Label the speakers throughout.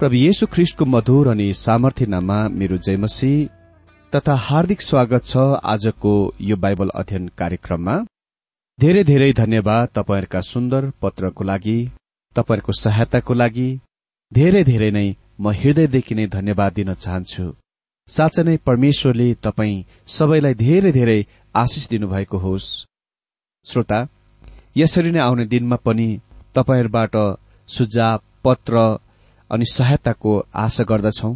Speaker 1: प्रभु येशु ख्रिष्टको मधुर अनि सामर्थ्य नाममा मेरो जयमसी तथा हार्दिक स्वागत छ आजको यो बाइबल अध्ययन कार्यक्रममा। धेरै धेरै धन्यवाद तपाईँहरूका सुन्दर पत्रको लागि तपाईँहरूको सहायताको लागि। धेरै धेरै नै म हृदयदेखि नै धन्यवाद दिन चाहन्छु। साँच्चै नै परमेश्वरले तपाईँ सबैलाई धेरै धेरै आशिष दिनुभएको होस्। श्रोता यसरी नै आउने दिनमा पनि तपाईँहरूबाट सुझाव पत्र अनि सहायताको आशा गर्दछौ।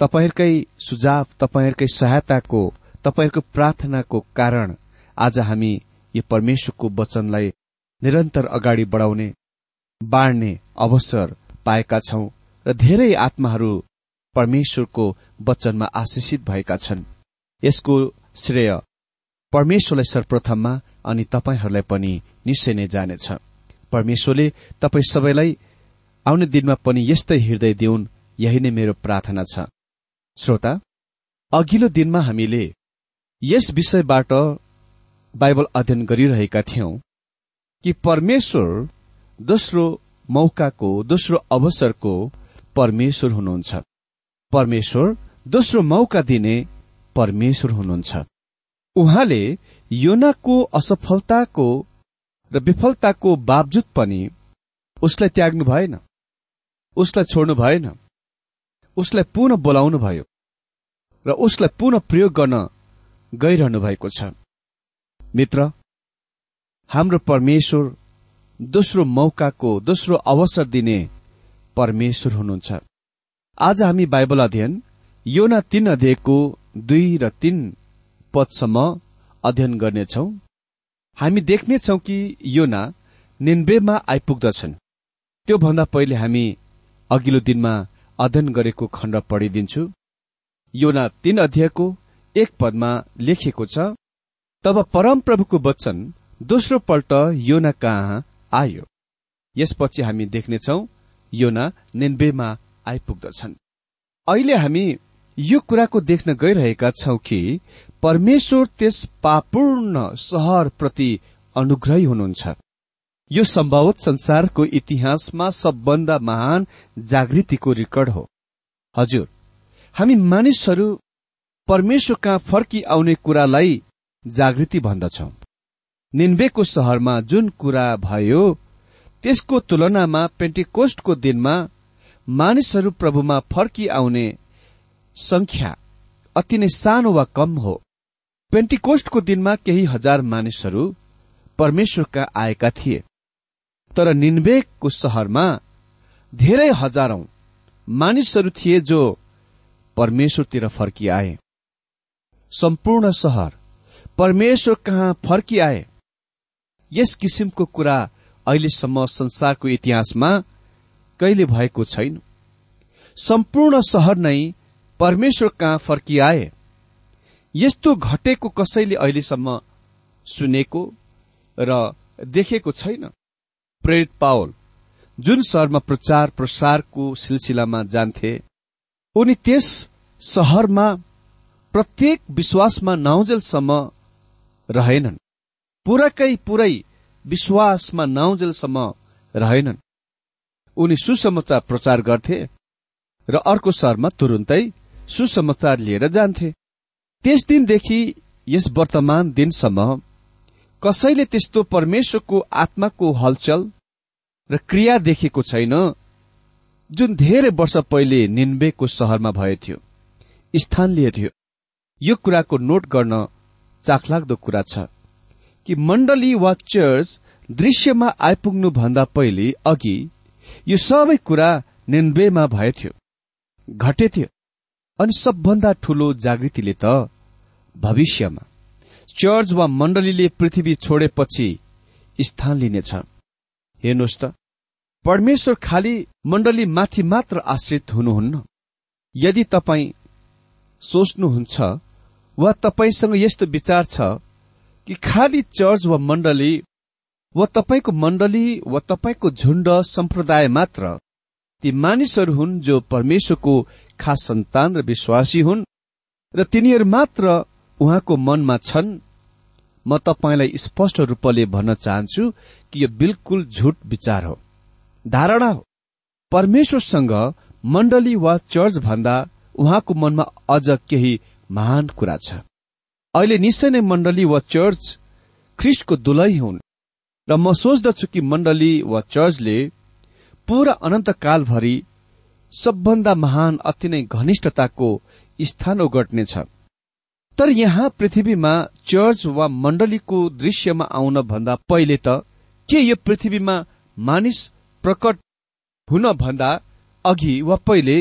Speaker 1: तपाईँहरूकै सुझाव तपाईँहरूकै सहायताको तपाईँहरूको प्रार्थनाको कारण आज हामी यो परमेश्वरको वचनलाई निरन्तर अगाडि बढाउने बाँड्ने अवसर पाएका छौं र धेरै आत्माहरू परमेश्वरको वचनमा आशिषित भएका छन्। यसको श्रेय परमेश्वरलाई सर्वप्रथममा अनि तपाईँहरूलाई पनि निश्चय नै जानेछ। परमेश्वरले तपाईँ सबैलाई आउने दिनमा पनि यस्तै हृदय दिउन् यही नै मेरो प्रार्थना छ। श्रोता अघिल्लो दिनमा हामीले यस विषयबाट बाइबल अध्ययन गरिरहेका थियौं कि परमेश्वर दोस्रो मौकाको दोस्रो अवसरको परमेश्वर हुनुहुन्छ। परमेश्वर दोस्रो मौका दिने परमेश्वर हुनुहुन्छ। उहाँले योनाको असफलताको र विफलताको बावजुद पनि उसलाई त्याग्नु भएन। उसलाई छोड्नु भएन। उसलाई पुनः बोलाउनु भयो र उसलाई पुनः प्रयोग गर्न गइरहनु भएको छ। मित्र हाम्रो परमेश्वर दोस्रो मौकाको दोस्रो अवसर दिने परमेश्वर हुनुहुन्छ। आज हामी बाइबल अध्ययन योना तीन अध्यायको दुई र तीन पदसम्म अध्ययन गर्नेछौ। हामी देख्नेछौ कि योना निन्बेमा आइपुग्दछन्। त्योभन्दा पहिले हामी अघिल्लो दिनमा अध्ययन गरेको खण्ड पढिदिन्छु। योना तीन अध्यायको एक पदमा लेखिएको छ तब परमप्रभुको वचन दोस्रो पल्ट योना कहाँ आयो? यसपछि हामी देख्नेछौ योना निन्बेमा आइपुग्दछन्। अहिले हामी यो कुराको देख्न गइरहेका छौं कि परमेश्वर त्यस पापूर्ण सहरप्रति अनुग्रही हुनुहुन्छ। यो सम्भवत संसारको इतिहासमा सबभन्दा महान जागृतिको रेकर्ड हो। हजुर हामी मानिसहरू परमेश्वर कहाँ फर्की आउने कुरालाई जागृति भन्दछौ। निन्बेको सहरमा जुन कुरा भयो त्यसको तुलनामा पेन्टिकोस्टको दिनमा मानिसहरू प्रभुमा फर्की आउने संख्या अति नै सानो वा कम हो। पेन्टिकोस्टको दिनमा केही हजार मानिसहरू परमेश्वरका आएका थिए। तर निन्बेको सहरमा धेरै हजारौं मानिसहरू थिए जो परमेश्वरतिर फर्किआए। सम्पूर्ण सहर परमेश्वर कहाँ फर्किआए? यस किसिमको कुरा अहिलेसम्म संसारको इतिहासमा कहिले भएको छैन। सम्पूर्ण सहर नै परमेश्वर कहाँ फर्किआए? यस्तो घटेको कसैले अहिलेसम्म सुनेको र देखेको छैन? प्रेरित पावल जुन सहरमा प्रचार प्रसारको सिलसिलामा जान्थे उनी त्यस सहरमा प्रत्येक विश्वासमा नौजेलसम्म रहेनन्। पुराकै पुरै विश्वासमा नौजेलसम्म रहेनन्। उनी सुसमाचार प्रचार गर्थे र अर्को सहरमा तुरुन्तै सुसमाचार लिएर जान्थे। त्यस दिनदेखि यस वर्तमान दिनसम्म कसैले त्यस्तो परमेश्वरको आत्माको हलचल र क्रिया देखेको छैन जुन धेरै वर्ष पहिले निन्बेको सहरमा भयो स्थान लिएको यो कुराको नोट गर्न चाखलाग्दो कुरा छ कि मण्डली वा चर्च दृश्यमा आइपुग्नु भन्दा पहिले अघि यो सबै कुरा निन्बेमा भएथ्यो घटेथ्यो अनि सबभन्दा ठूलो जागृतिले त भविष्यमा। चर्च वा मण्डलीले पृथ्वी छोडेपछि स्थान लिनेछ। हेर्नुहोस् त परमेश्वर खाली मण्डली माथि मात्र आश्रित हुनुहुन्न। यदि तपाईँ सोच्नुहुन्छ वा तपाईँसँग यस्तो विचार छ कि खाली चर्च वा मण्डली वा तपाईँको मण्डली वा तपाईँको झुण्ड सम्प्रदाय मात्र ती मानिसहरू हुन् जो परमेश्वरको खास सन्तान र विश्वासी हुन् र तिनीहरू मात्र उहाँको मनमा छन् म तपाईँलाई स्पष्ट रूपले भन्न चाहन्छु कि यो बिल्कुल झुट विचार हो। धारणा हो। परमेश्वरसँग मण्डली वा चर्च भन्दा उहाँको मनमा अझ केही महान कुरा छ। अहिले निश्चय नै मण्डली वा चर्च ख्रिस्टको दुलै हुन्। र म सोच्दछु कि मण्डली वा चर्चले पूरा अनन्तकालभरि सबभन्दा महान अति नै घनिष्ठताको स्थान ओगट्नेछ। तर यहाँ पृथ्वीमा चर्च वा मण्डलीको दृश्यमा आउन भन्दा पहिले त के यो पृथ्वीमा मानिस प्रकट हुन भन्दा अघि वा पहिले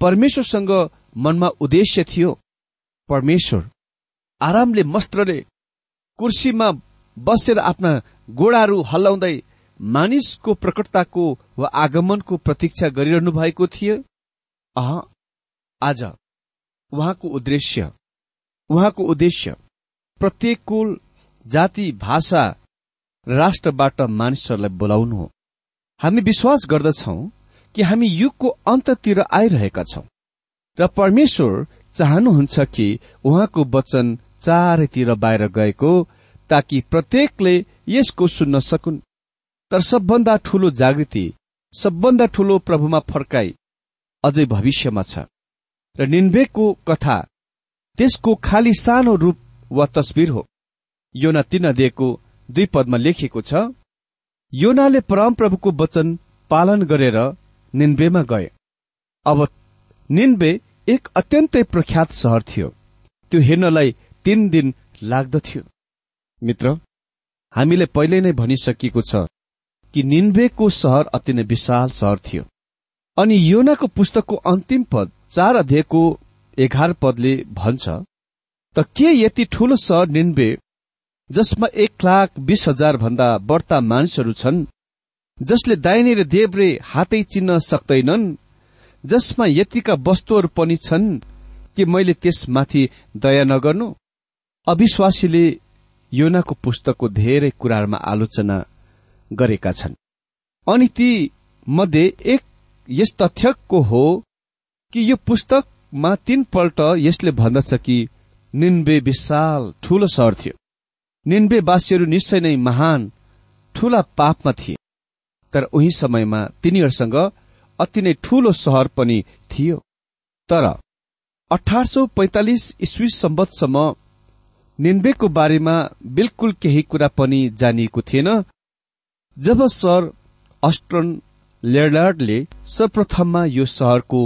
Speaker 1: परमेश्वरसँग मनमा उद्देश्य थियो? परमेश्वर आरामले मस्त्रले कुर्सीमा बसेर आफ्ना गोडाहरू हल्लाउँदै मानिसको प्रकटताको वा आगमनको प्रतीक्षा गरिरहनु भएको थियो? अह आज उहाँको उद्देश्य उहाँको उद्देश्य प्रत्येक कुल जाति भाषा राष्ट्रबाट मानिसहरूलाई बोलाउनु हो। हामी विश्वास गर्दछौ कि हामी युगको अन्ततिर आइरहेका छौं र परमेश्वर चाहनुहुन्छ कि उहाँको वचन चारैतिर बाहिर गएको ताकि प्रत्येकले यसको सुन्न सकुन्। तर सबभन्दा ठूलो जागृति सबभन्दा ठूलो प्रभुमा फर्काई अझै भविष्यमा छ। र निन्वेकको कथा त्यसको खाली सानो रूप वा तस्विर हो। योना तीन अध्ययको दुई पदमा लेखिएको छ योनाले परमप्रभुको वचन पालन गरेर निन्बेमा गए। अब निन्बे एक अत्यन्तै प्रख्यात सहर थियो। त्यो हेर्नलाई तीन दिन लाग्दथ्यो मित्र हामीले पहिले नै भनिसकिएको छ कि निन्बेको सहर अति नै विशाल सहर थियो। अनि योनाको पुस्तकको अन्तिम पद चार अध्यायको एघार पदले भन्छ त के यति ठूलो सहर निन्बे जसमा एक लाख बीस हजार भन्दा बढ्ता मानिसहरू छन् जसले दाहिने र देब्रे हातै चिन्न सक्दैनन् जसमा यतिका वस्तुहरू पनि छन् कि मैले त्यसमाथि दया नगर्नु? अविश्वासीले योनाको पुस्तकको धेरै कुराहरूमा आलोचना गरेका छन्। अनि ती मध्ये एक यस तथ्यको हो कि यो पुस्तकमा तीनपल्ट यसले भन्दछ कि निन्बे विशाल ठूलो सहर थियो। निन्बे वासीहरू निश्चय नै महान ठूला पापमा थिए। तर उही समयमा तिनीहरूसँग अति नै ठूलो सहर पनि थियो। तर अठार सौ पैंतालिस इस्वी सम्बतसम्म निन्बेको बारेमा बिल्कुल केही कुरा पनि जानिएको थिएन जब सर अस्ट्रन लेडार्डले सर्वप्रथममा यो सहरको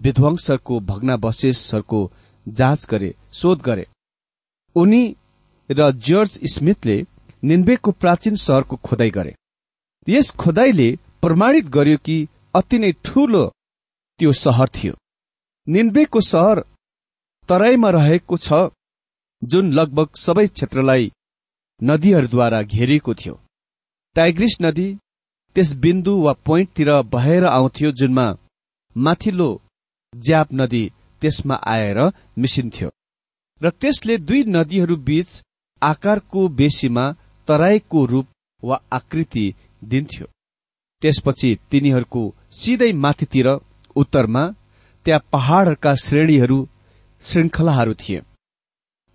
Speaker 1: विध्वंसहरूको भग्नावशेषहरूको जाँच गरे शोध गरे। उनी र जर्ज स्मिथले निन्बेको प्राचीन सहरको खोदाई गरे। यस खोदाईले प्रमाणित गर्यो कि अति नै ठूलो त्यो सहर थियो। निन्बेको सहर तराईमा रहेको छ जुन लगभग सबै क्षेत्रलाई नदीहरूद्वारा घेरिएको थियो। टाइग्रिस नदी त्यस बिन्दु वा पोइन्टतिर बहेर आउँथ्यो जुनमा माथिल्लो ज्याप नदी त्यसमा आएर मिसिन्थ्यो। र त्यसले दुई नदीहरू बीच आकारको बेसीमा तराईको रूप वा आकृति दिन्थ्यो। त्यसपछि तिनीहरूको सिधै माथितिर उत्तरमा त्यहाँ पहाड़हरूका श्रेणीहरू श्रृङ्खलाहरू थिए।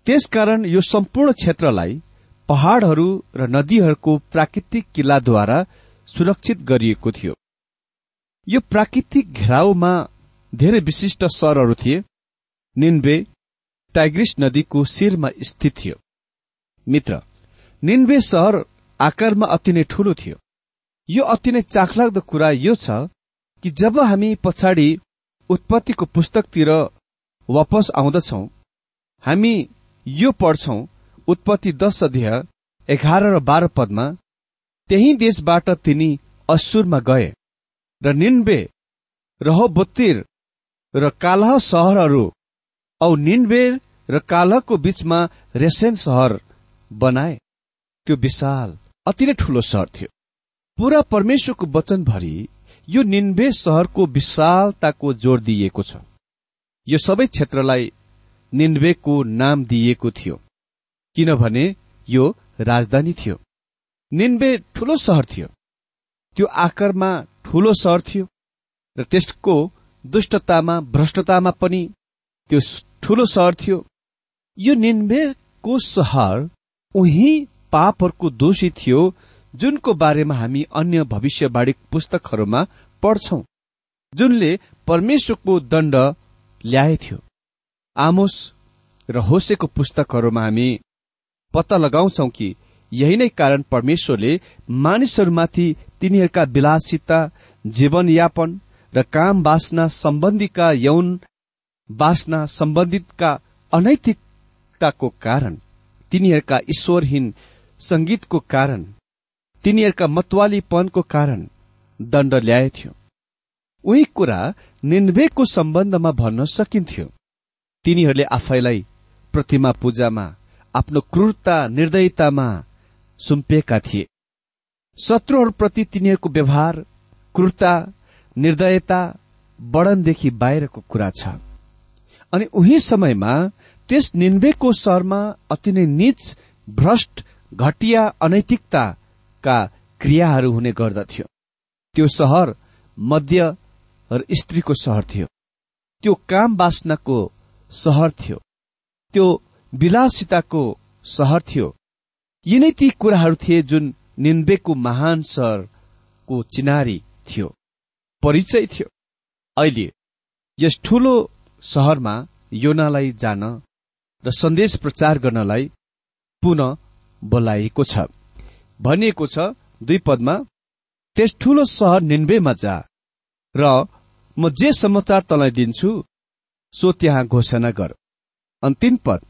Speaker 1: त्यसकारण यो सम्पूर्ण क्षेत्रलाई पहाड़हरू र नदीहरूको प्राकृतिक किल्लाद्वारा सुरक्षित गरिएको थियो। यो प्राकृतिक घेराउमा धेरै विशिष्ट सहरहरू थिए। निन्बे टाइग्रिस नदीको शिरमा स्थित थियो। मित्र निन्बे सहर आकारमा अति नै ठूलो थियो। यो अति नै चाखलाग्दो कुरा यो छ कि जब हामी पछाडि उत्पत्तिको पुस्तकतिर वापस आउँदछौ हामी यो पढ्छौ उत्पत्ति दश अध्याय एघार र बाह्र पदमा त्यही देशबाट तिनी असुरमा गए र निन्बे रहोबोत्तिर र कालह सहरहरू औ निन्बे र कालहको बीचमा रेसेन सहर बनाए। त्यो विशाल अति नै ठूलो सहर थियो। पूरा परमेश्वरको वचनभरि यो निन्बे सहरको विशालताको जोड़ दिइएको छ। यो सबै क्षेत्रलाई निन्वेको नाम दिइएको थियो किनभने यो राजधानी थियो। निन्बे ठूलो सहर थियो। त्यो आकारमा ठूलो सहर थियो र त्यसको दुष्टतामा भ्रष्टतामा पनि त्यो ठूलो सहर थियो। यो निन्बेको सहर उही पापहरूको दोषी थियो जुनको बारेमा हामी अन्य भविष्यवाणी पुस्तकहरूमा पढ्छौं जुनले परमेश्वरको दण्ड ल्याएथ्यो आमोस र होसेको पुस्तकहरूमा हामी पत्ता लगाउँछौ कि यही नै कारण परमेश्वरले मानिसहरूमाथि तिनीहरूका विलासिता जीवनयापन र काम बासना सम्बन्धीका यौन बासना सम्बन्धितका अनैतिकताको कारण तिनीहरूका ईश्वरहीन संगीतको कारण तिनीहरूका मतवालीपनको कारण दण्ड ल्याएथ्यो उही कुरा निन्वेको सम्बन्धमा भन्न सकिन्थ्यो। तिनीहरूले आफैलाई प्रतिमा पूजामा आफ्नो क्रूरता निर्दयतामा सुम्पिएका थिए। शत्रुहरूप्रति तिनीहरूको व्यवहार क्रूरता निर्दयता वर्णनदेखि बाहिरको कुरा छ। अनि उही समयमा त्यस निन्वेको सहरमा अति नै निच भ्रष्ट घटिया अनैतिकताका क्रियाहरू हुने गर्दथ्यो। त्यो सहर मध्य र स्त्रीको सहर थियो। त्यो काम बासनाको सहर थियो। त्यो विलासिताको सहर थियो। यिनै ती कुराहरू थिए जुन निन्बेको महान सहरको चिनारी थियो। परिचय थियो। अहिले यस ठूलो सहरमा योनालाई जान र सन्देश प्रचार गर्नलाई पुनः बोलाइएको छ। भनिएको छ दुई पदमा त्यस ठूलो सहर निन्बेमा जा र म जे समाचार तँलाई दिन्छु सो त्यहाँ घोषणा गर। अन्तिम पद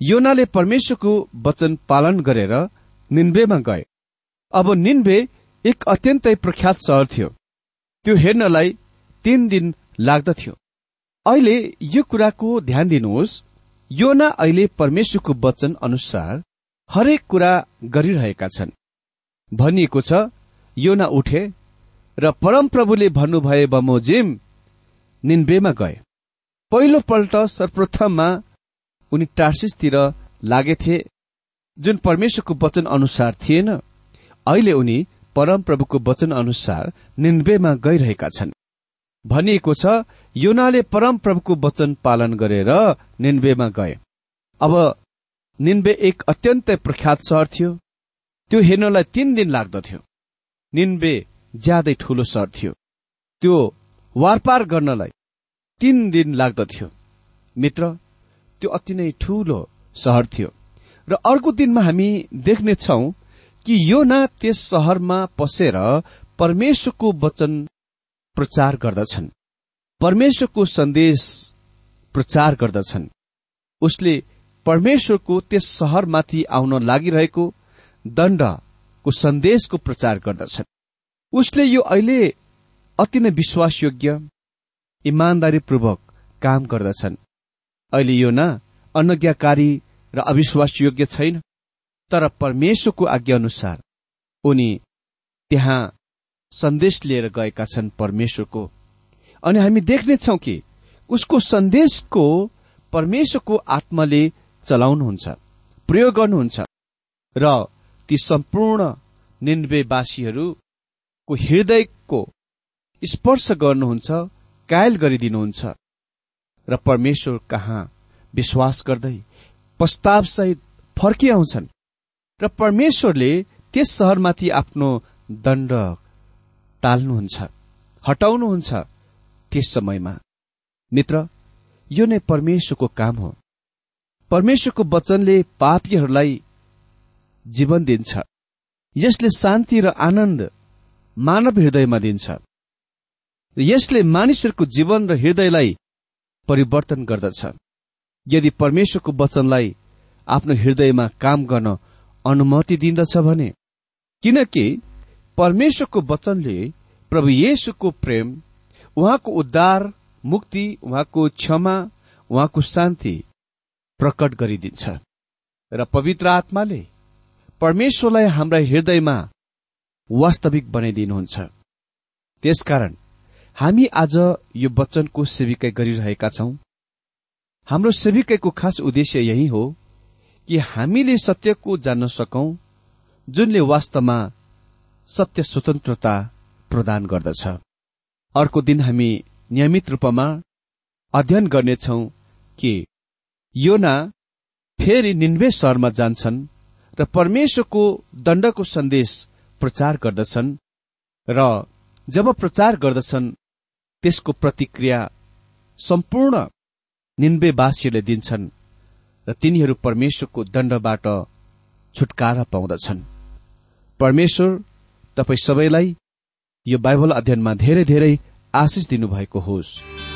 Speaker 1: योनाले परमेश्वरको वचन पालन गरेर निन्बेमा गए। अब निन्बे एक अत्यन्तै प्रख्यात सहर थियो। त्यो हेर्नलाई तीन दिन लाग्दथ्यो। अहिले यो कुराको ध्यान दिनुहोस् योना अहिले परमेश्वरको वचन अनुसार हरेक कुरा गरिरहेका छन्। भनिएको छ योना उठे र परमप्रभुले भन्नुभए बमोजिम निन्बेमा गए। पहिलो पल्ट सर्वप्रथममा उनी टार्सिसतिर लागेथे जुन परमेश्वरको वचन अनुसार थिएन। अहिले उनी परमप्रभुको वचन अनुसार निन्वेमा गइरहेका छन्। भनिएको छ योनाले परमप्रभुको वचन पालन गरेर निन्वेमा गए। अब निन्वे एक अत्यन्तै प्रख्यात सहर थियो। त्यो हेर्नलाई तीन दिन लाग्दथ्यो। निन्वे ज्यादै ठूलो सहर थियो। त्यो वारपार गर्नलाई तीन दिन लाग्दथ्यो। मित्र त्यो अति नै ठूलो सहर थियो। र अर्को दिनमा हामी देख्नेछौ कि यो न त्यस सहरमा पसेर परमेश्वरको वचन प्रचार गर्दछन्। परमेश्वरको सन्देश प्रचार गर्दछन्। उसले परमेश्वरको त्यस सहरमाथि आउन लागिरहेको दण्डको सन्देशको प्रचार गर्दछन्। उसले यो अहिले अति नै विश्वासयोग्य इमान्दारीपूर्वक काम गर्दछन्। अहिले यो न अनज्ञाकारी र अविश्वासयोग्य छैन। तर परमेश्वरको आज्ञा अनुसार उनी त्यहाँ सन्देश लिएर गएका छन् परमेश्वरको। अनि हामी देख्नेछौ कि उसको सन्देशको परमेश्वरको आत्माले चलाउनुहुन्छ प्रयोग गर्नुहुन्छ र ती सम्पूर्ण निन्वेवासीहरूको हृदयको स्पर्श गर्नुहुन्छ कायल गरिदिनुहुन्छ र परमेश्वर कहाँ विश्वास गर्दै प्रस्तावसहित फर्किआउँछन्। र परमेश्वरले त्यस सहरमाथि आफ्नो दण्ड टाल्नुहुन्छ हटाउनुहुन्छ त्यस समयमा। मित्र यो नै परमेश्वरको काम हो। परमेश्वरको वचनले पापीहरूलाई जीवन दिन्छ। यसले शान्ति र आनन्द मानव हृदयमा दिन्छ। यसले मानिसहरूको जीवन र हृदयलाई परिवर्तन गर्दछ। यदि परमेश्वरको वचनलाई आफ्नो हृदयमा काम गर्न अनुमति दिन्दछ भने। किनकि परमेश्वरको वचनले प्रभु येशुको प्रेम उहाँको उद्धार मुक्ति उहाँको क्षमा उहाँको शान्ति प्रकट गरिदिन्छ। र पवित्र आत्माले परमेश्वरलाई हाम्रा हृदयमा वास्तविक बनाइदिनुहुन्छ। त्यसकारण हामी आज यो वचनको सेविकै गरिरहेका छौं। हाम्रो सेविकैको खास उद्देश्य यही हो कि हामीले सत्यको जान्न सकौं जुनले वास्तवमा सत्य स्वतन्त्रता प्रदान गर्दछ। अर्को दिन हामी नियमित रूपमा अध्ययन गर्नेछौ कि योना फेरि निन्वे सहरमा जान्छन् र परमेश्वरको दण्डको सन्देश प्रचार गर्दछन् र जब प्रचार गर्दछन् त्यसको प्रतिक्रिया सम्पूर्ण निन्वेवासीहरूले दिन्छन्। र तिनीहरू परमेश्वरको दण्डबाट छुटकारा पाउँदछन्। परमेश्वर तपाईँ सबैलाई यो बाइबल अध्ययनमा धेरै धेरै आशिष दिनुभएको होस्।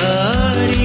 Speaker 2: hari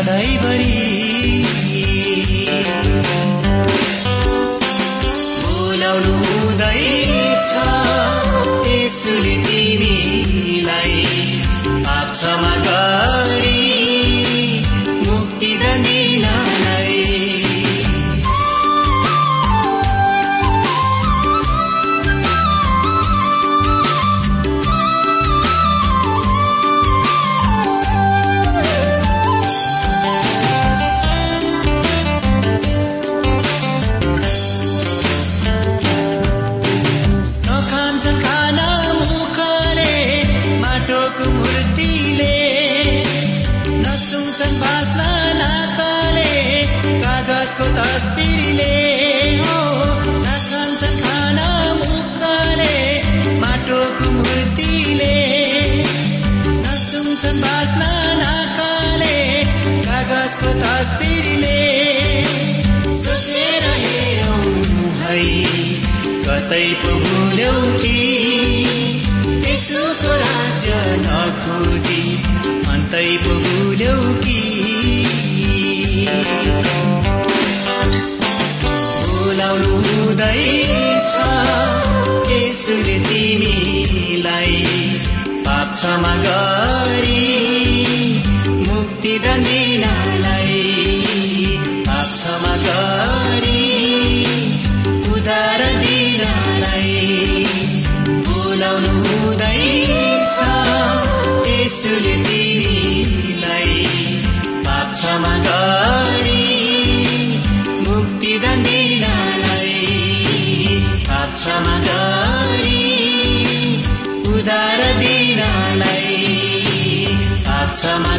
Speaker 2: सधैँभरि बोलाउनु हुँदैछ यसरी तिमीलाई आप्छमा आइपुग्यौ कि बोलाउनु हुँदैछ यसुले तिमीलाई पाप क्षमा गरी मुक्ति दिना क्षमा गरी मुक्ति दण्डिनालाई पाप क्षमा उदार दिनलाई पाप क्षमा